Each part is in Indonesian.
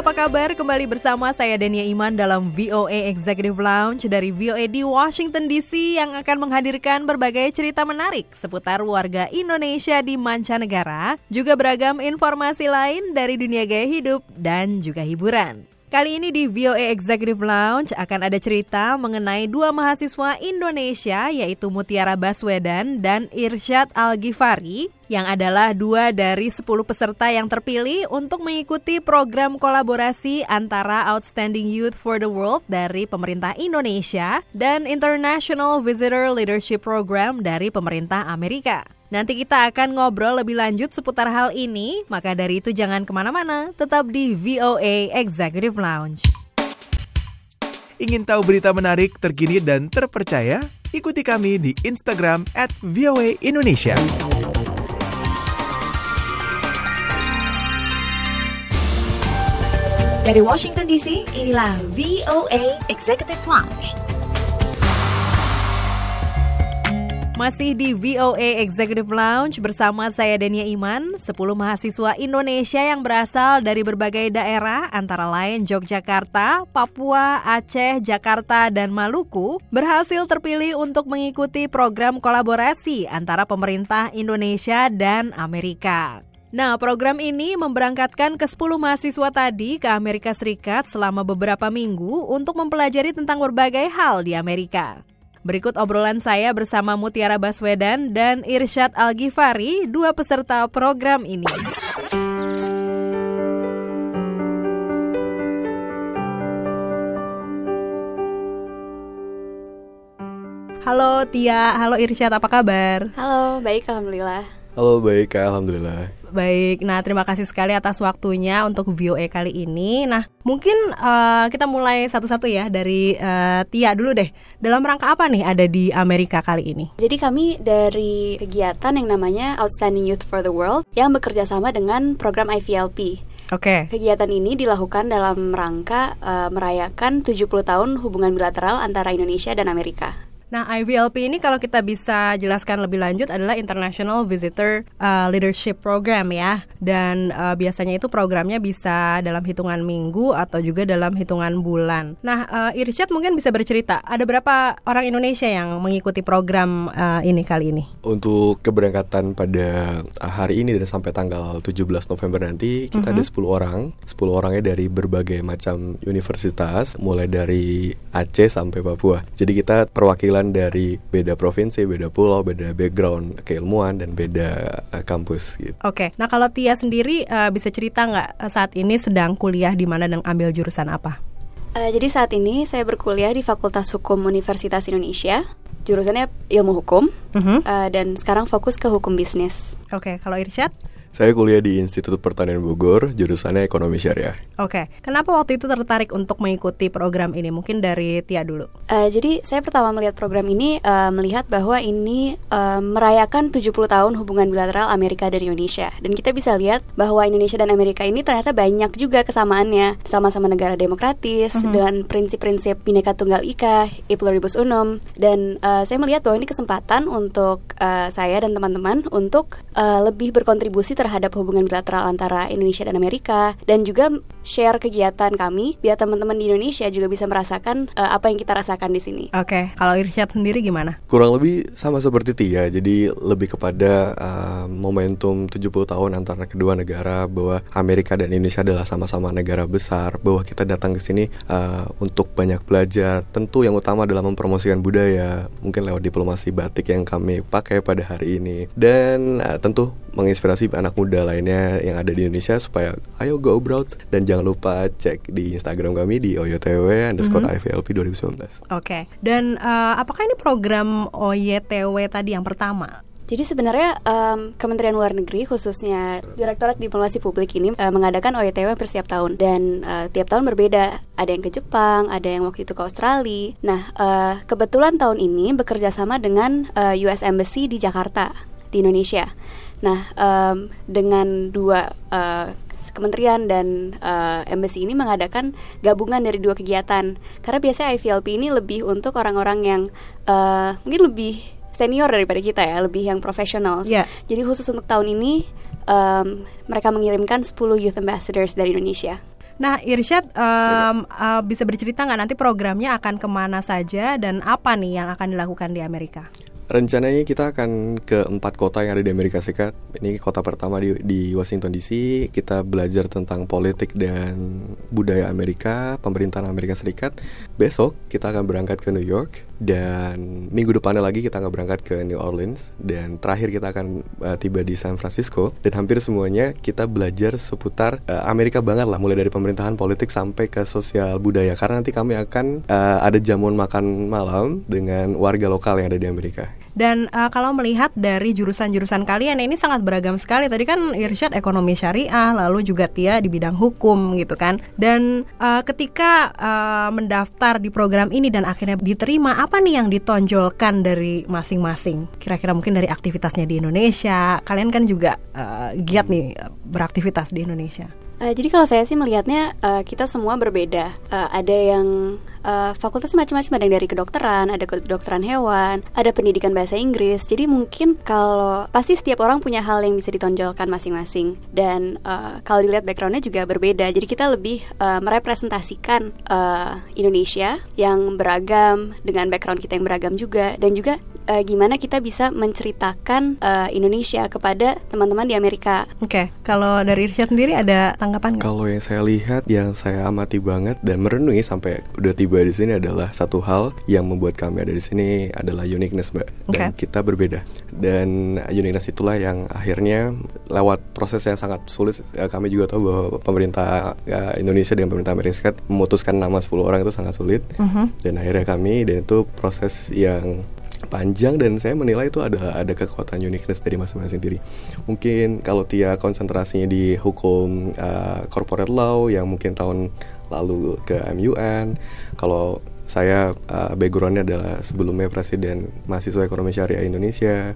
Apa kabar? Kembali bersama saya Dania Iman dalam VOA Executive Lounge dari VOA di Washington DC yang akan menghadirkan berbagai cerita menarik seputar warga Indonesia di mancanegara, juga beragam informasi lain dari dunia gaya hidup dan juga hiburan. Kali ini di VOA Executive Lounge akan ada cerita mengenai dua mahasiswa Indonesia yaitu Mutiara Baswedan dan Irsyad Al-Ghifari yang adalah dua dari 10 peserta yang terpilih untuk mengikuti program kolaborasi antara Outstanding Youth for the World dari pemerintah Indonesia dan International Visitor Leadership Program dari pemerintah Amerika. Nanti kita akan ngobrol lebih lanjut seputar hal ini, maka dari itu jangan ke mana-mana, tetap di VOA Executive Lounge. Ingin tahu berita menarik, terkini, dan terpercaya? Ikuti kami di Instagram at VOA Indonesia. Dari Washington DC, inilah VOA Executive Lounge. Masih di VOA Executive Lounge bersama saya Dania Iman, 10 mahasiswa Indonesia yang berasal dari berbagai daerah antara lain Yogyakarta, Papua, Aceh, Jakarta, dan Maluku berhasil terpilih untuk mengikuti program kolaborasi antara pemerintah Indonesia dan Amerika. Nah, program ini memberangkatkan ke 10 mahasiswa tadi ke Amerika Serikat selama beberapa minggu untuk mempelajari tentang berbagai hal di Amerika. Berikut obrolan saya bersama Mutiara Baswedan dan Irsyad Al-Ghifari, dua peserta program ini. Halo Tia, halo Irsyad, apa kabar? Halo, baik alhamdulillah. Halo baik Kak, Alhamdulillah Baik, nah terima kasih sekali atas waktunya untuk VOA kali ini. Nah, mungkin uh, kita mulai satu-satu ya dari uh, Tia dulu deh. Dalam rangka apa nih ada di Amerika kali ini? Jadi kami dari kegiatan yang namanya Outstanding Youth for the World yang bekerja sama dengan program IVLP. Oke. Kegiatan ini dilakukan dalam rangka uh, merayakan 70 tahun hubungan bilateral antara Indonesia dan Amerika. Nah, IVLP ini kalau kita bisa jelaskan lebih lanjut adalah International Visitor uh, Leadership Program ya. Dan uh, biasanya itu programnya bisa dalam hitungan minggu atau juga dalam hitungan bulan. Nah, uh, Irsyad mungkin bisa bercerita, ada berapa orang Indonesia yang mengikuti program uh, ini kali ini? Untuk keberangkatan pada hari ini dan sampai tanggal 17 November nanti Kita ada 10 orang 10 orangnya dari berbagai macam universitas Mulai dari Aceh sampai Papua Jadi kita perwakilan dari beda provinsi, beda pulau, beda background keilmuan dan beda uh, kampus gitu. Oke, nah kalau Tia sendiri uh, bisa cerita nggak uh, saat ini sedang kuliah di mana dan ambil jurusan apa? Uh, jadi saat ini saya berkuliah di Fakultas Hukum Universitas Indonesia. Jurusannya ilmu hukum Mhm. uh, dan sekarang fokus ke hukum bisnis. Oke, kalau Irsyad? Saya kuliah di Institut Pertanian Bogor, jurusannya Ekonomi Syariah. Oke, kenapa waktu itu tertarik untuk mengikuti program ini? Mungkin dari Tia dulu. Uh, jadi saya pertama melihat program ini uh, melihat bahwa ini uh, merayakan 70 tahun hubungan bilateral Amerika dan Indonesia dan kita bisa lihat bahwa Indonesia dan Amerika ini ternyata banyak juga kesamaannya sama-sama negara demokratis dan prinsip-prinsip Bhinneka Tunggal Ika, E Pluribus Unum dan uh, saya melihat bahwa ini kesempatan untuk uh, saya dan teman-teman untuk uh, lebih berkontribusi terhadap hubungan bilateral antara Indonesia dan Amerika dan juga share kegiatan kami biar teman-teman di Indonesia juga bisa merasakan uh, apa yang kita rasakan di sini. Oke, kalau Irsyad sendiri gimana? Kurang lebih sama seperti Tia, jadi lebih kepada uh, momentum 70 tahun antara kedua negara bahwa Amerika dan Indonesia adalah sama-sama negara besar, bahwa kita datang ke sini uh, untuk banyak belajar. Tentu yang utama adalah mempromosikan budaya, mungkin lewat diplomasi batik yang kami pakai pada hari ini, dan uh, tentu menginspirasi anak muda lainnya yang ada di Indonesia supaya ayo go abroad dan jangan lupa cek di Instagram kami di oyotw underscore IVLP 2019. Oke, dan eh, apakah ini program OYTW tadi yang pertama? Jadi sebenarnya em, Kementerian Luar Negeri khususnya Direktorat Diplomasi Publik ini eh, mengadakan OYTW hampir setiap tahun dan eh, tiap tahun berbeda. Ada yang ke Jepang, ada yang waktu itu ke Australia. Nah eh, kebetulan tahun ini bekerja sama dengan eh, US Embassy di Jakarta di Indonesia. Nah em, dengan dua eh, kementerian dan uh, embassy ini mengadakan gabungan dari dua kegiatan. Karena biasanya IVLP ini lebih untuk orang-orang yang uh, mungkin lebih senior daripada kita ya, lebih yang profesional. Iya. Jadi khusus untuk tahun ini um, mereka mengirimkan 10 youth ambassadors dari Indonesia. Nah, Irsyad em, eh, bisa bercerita nggak nanti programnya akan ke mana saja dan apa nih yang akan dilakukan di Amerika? Rencananya kita akan ke empat kota yang ada di Amerika Serikat. Ini kota pertama di, di Washington DC. Kita belajar tentang politik dan budaya Amerika, pemerintahan Amerika Serikat. Besok kita akan berangkat ke New York dan minggu depannya lagi kita akan berangkat ke New Orleans dan terakhir kita akan uh, tiba di San Francisco dan hampir semuanya kita belajar seputar uh, Amerika banget lah mulai dari pemerintahan politik sampai ke sosial budaya karena nanti kami akan uh, ada jamuan makan malam dengan warga lokal yang ada di Amerika. Dan eh, kalau melihat dari jurusan-jurusan kalian ini sangat beragam sekali. Tadi kan Irsyad ekonomi syariah, lalu juga Tia di bidang hukum gitu kan. Dan eh, ketika eh, mendaftar di program ini dan akhirnya diterima, apa nih yang ditonjolkan dari masing-masing? Kira-kira mungkin dari aktivitasnya di Indonesia. Kalian kan juga eh, giat nih beraktivitas di Indonesia. Uh, jadi kalau saya sih melihatnya uh, kita semua berbeda. Uh, ada yang uh, fakultas macam-macam, ada yang dari kedokteran, ada kedokteran hewan, ada pendidikan bahasa Inggris. Jadi mungkin kalau pasti setiap orang punya hal yang bisa ditonjolkan masing-masing. Dan uh, kalau dilihat backgroundnya juga berbeda. Jadi kita lebih uh, merepresentasikan uh, Indonesia yang beragam dengan background kita yang beragam juga, dan juga uh, gimana kita bisa menceritakan uh, Indonesia kepada teman-teman di Amerika. Oke, kalau dari Irsyad sendiri ada tanggapan nggak? Kalau yang saya lihat, yang saya amati banget dan merenungi sampai udah tiba di sini adalah satu hal yang membuat kami ada di sini adalah uniqueness, mbak. Dan kita berbeda. Dan uniqueness itulah yang akhirnya lewat proses yang sangat sulit, eh, kami juga tahu bahwa pemerintah eh, Indonesia dan pemerintah Amerika Serikat memutuskan nama 10 orang itu sangat sulit. Mhm. Dan akhirnya kami dan itu proses yang panjang dan saya menilai itu ada ada kekuatan uniqueness dari masing-masing diri. Mungkin kalau Tia konsentrasinya di hukum uh, corporate law yang mungkin tahun lalu ke MUN, kalau saya uh, backgroundnya adalah sebelumnya presiden mahasiswa ekonomi syariah Indonesia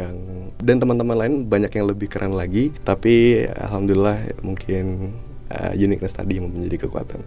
yang dan teman-teman lain banyak yang lebih keren lagi tapi alhamdulillah mungkin uh, uniqueness tadi yang menjadi kekuatan.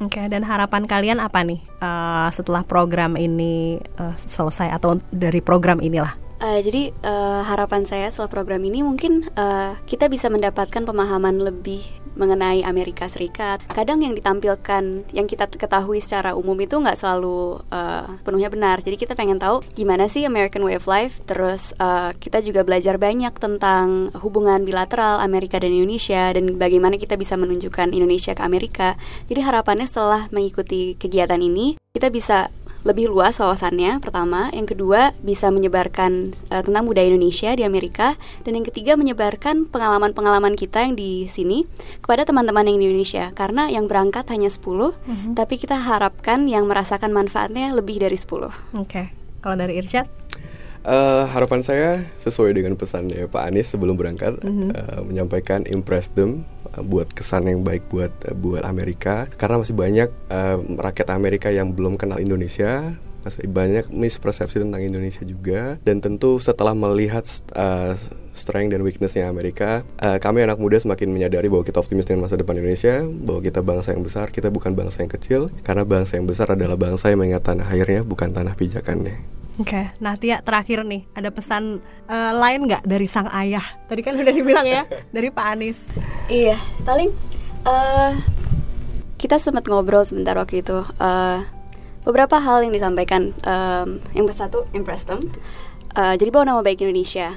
Oke, dan harapan kalian apa nih eh, setelah program ini eh, selesai atau dari program inilah? Uh, jadi uh, harapan saya setelah program ini mungkin uh, kita bisa mendapatkan pemahaman lebih mengenai Amerika Serikat. Kadang yang ditampilkan, yang kita ketahui secara umum itu nggak selalu uh, penuhnya benar. Jadi kita pengen tahu gimana sih American Way of Life. Terus uh, kita juga belajar banyak tentang hubungan bilateral Amerika dan Indonesia dan bagaimana kita bisa menunjukkan Indonesia ke Amerika. Jadi harapannya setelah mengikuti kegiatan ini kita bisa lebih luas wawasannya. Pertama, yang kedua bisa menyebarkan eh, tentang budaya Indonesia di Amerika. Dan yang ketiga menyebarkan pengalaman-pengalaman kita yang di sini kepada teman-teman yang di Indonesia. Karena yang berangkat hanya 10 tapi kita harapkan yang merasakan manfaatnya lebih dari 10. Oke, kalau dari Irsyad? Eh, harapan saya sesuai dengan pesannya Pak Anies sebelum berangkat eh, menyampaikan impress them buat kesan yang baik buat buat Amerika. Karena masih banyak eh, rakyat Amerika yang belum kenal Indonesia. Masih banyak mispersepsi tentang Indonesia juga. Dan tentu setelah melihat eh, strength dan weaknessnya Amerika eh, kami anak muda semakin menyadari bahwa kita optimis dengan masa depan Indonesia bahwa kita bangsa yang besar kita bukan bangsa yang kecil. Karena bangsa yang besar adalah bangsa yang mengingat tanah airnya bukan tanah pijakannya. Oke, nah Tia terakhir nih ada pesan eh, lain nggak dari sang ayah? Tadi kan udah dibilang ya dari Pak Anies. Iya, paling eh kita sempat ngobrol sebentar waktu itu. eh beberapa hal yang disampaikan. em, yang satu, impress them. Eh, jadi bawa nama baik Indonesia.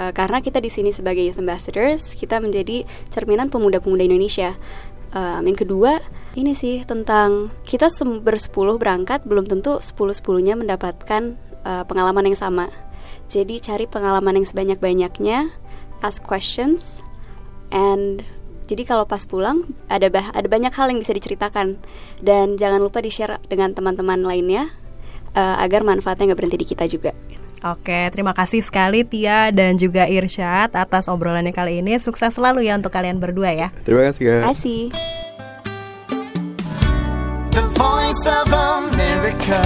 Eh, karena kita di sini sebagai youth ambassadors, kita menjadi cerminan pemuda-pemuda Indonesia. Em, yang kedua, ini sih tentang kita bersepuluh berangkat belum tentu sepuluh sepuluhnya mendapatkan eh, pengalaman yang sama. Jadi cari pengalaman yang sebanyak-banyaknya, ask questions, and jadi kalau pas pulang ada bah ada banyak hal yang bisa diceritakan dan jangan lupa di share dengan teman-teman lainnya eh, agar manfaatnya nggak berhenti di kita juga. Oke, terima kasih sekali Tia dan juga Irsyad atas obrolannya kali ini. Sukses selalu ya untuk kalian berdua ya. terima kasih Terima kasih. The voice of America.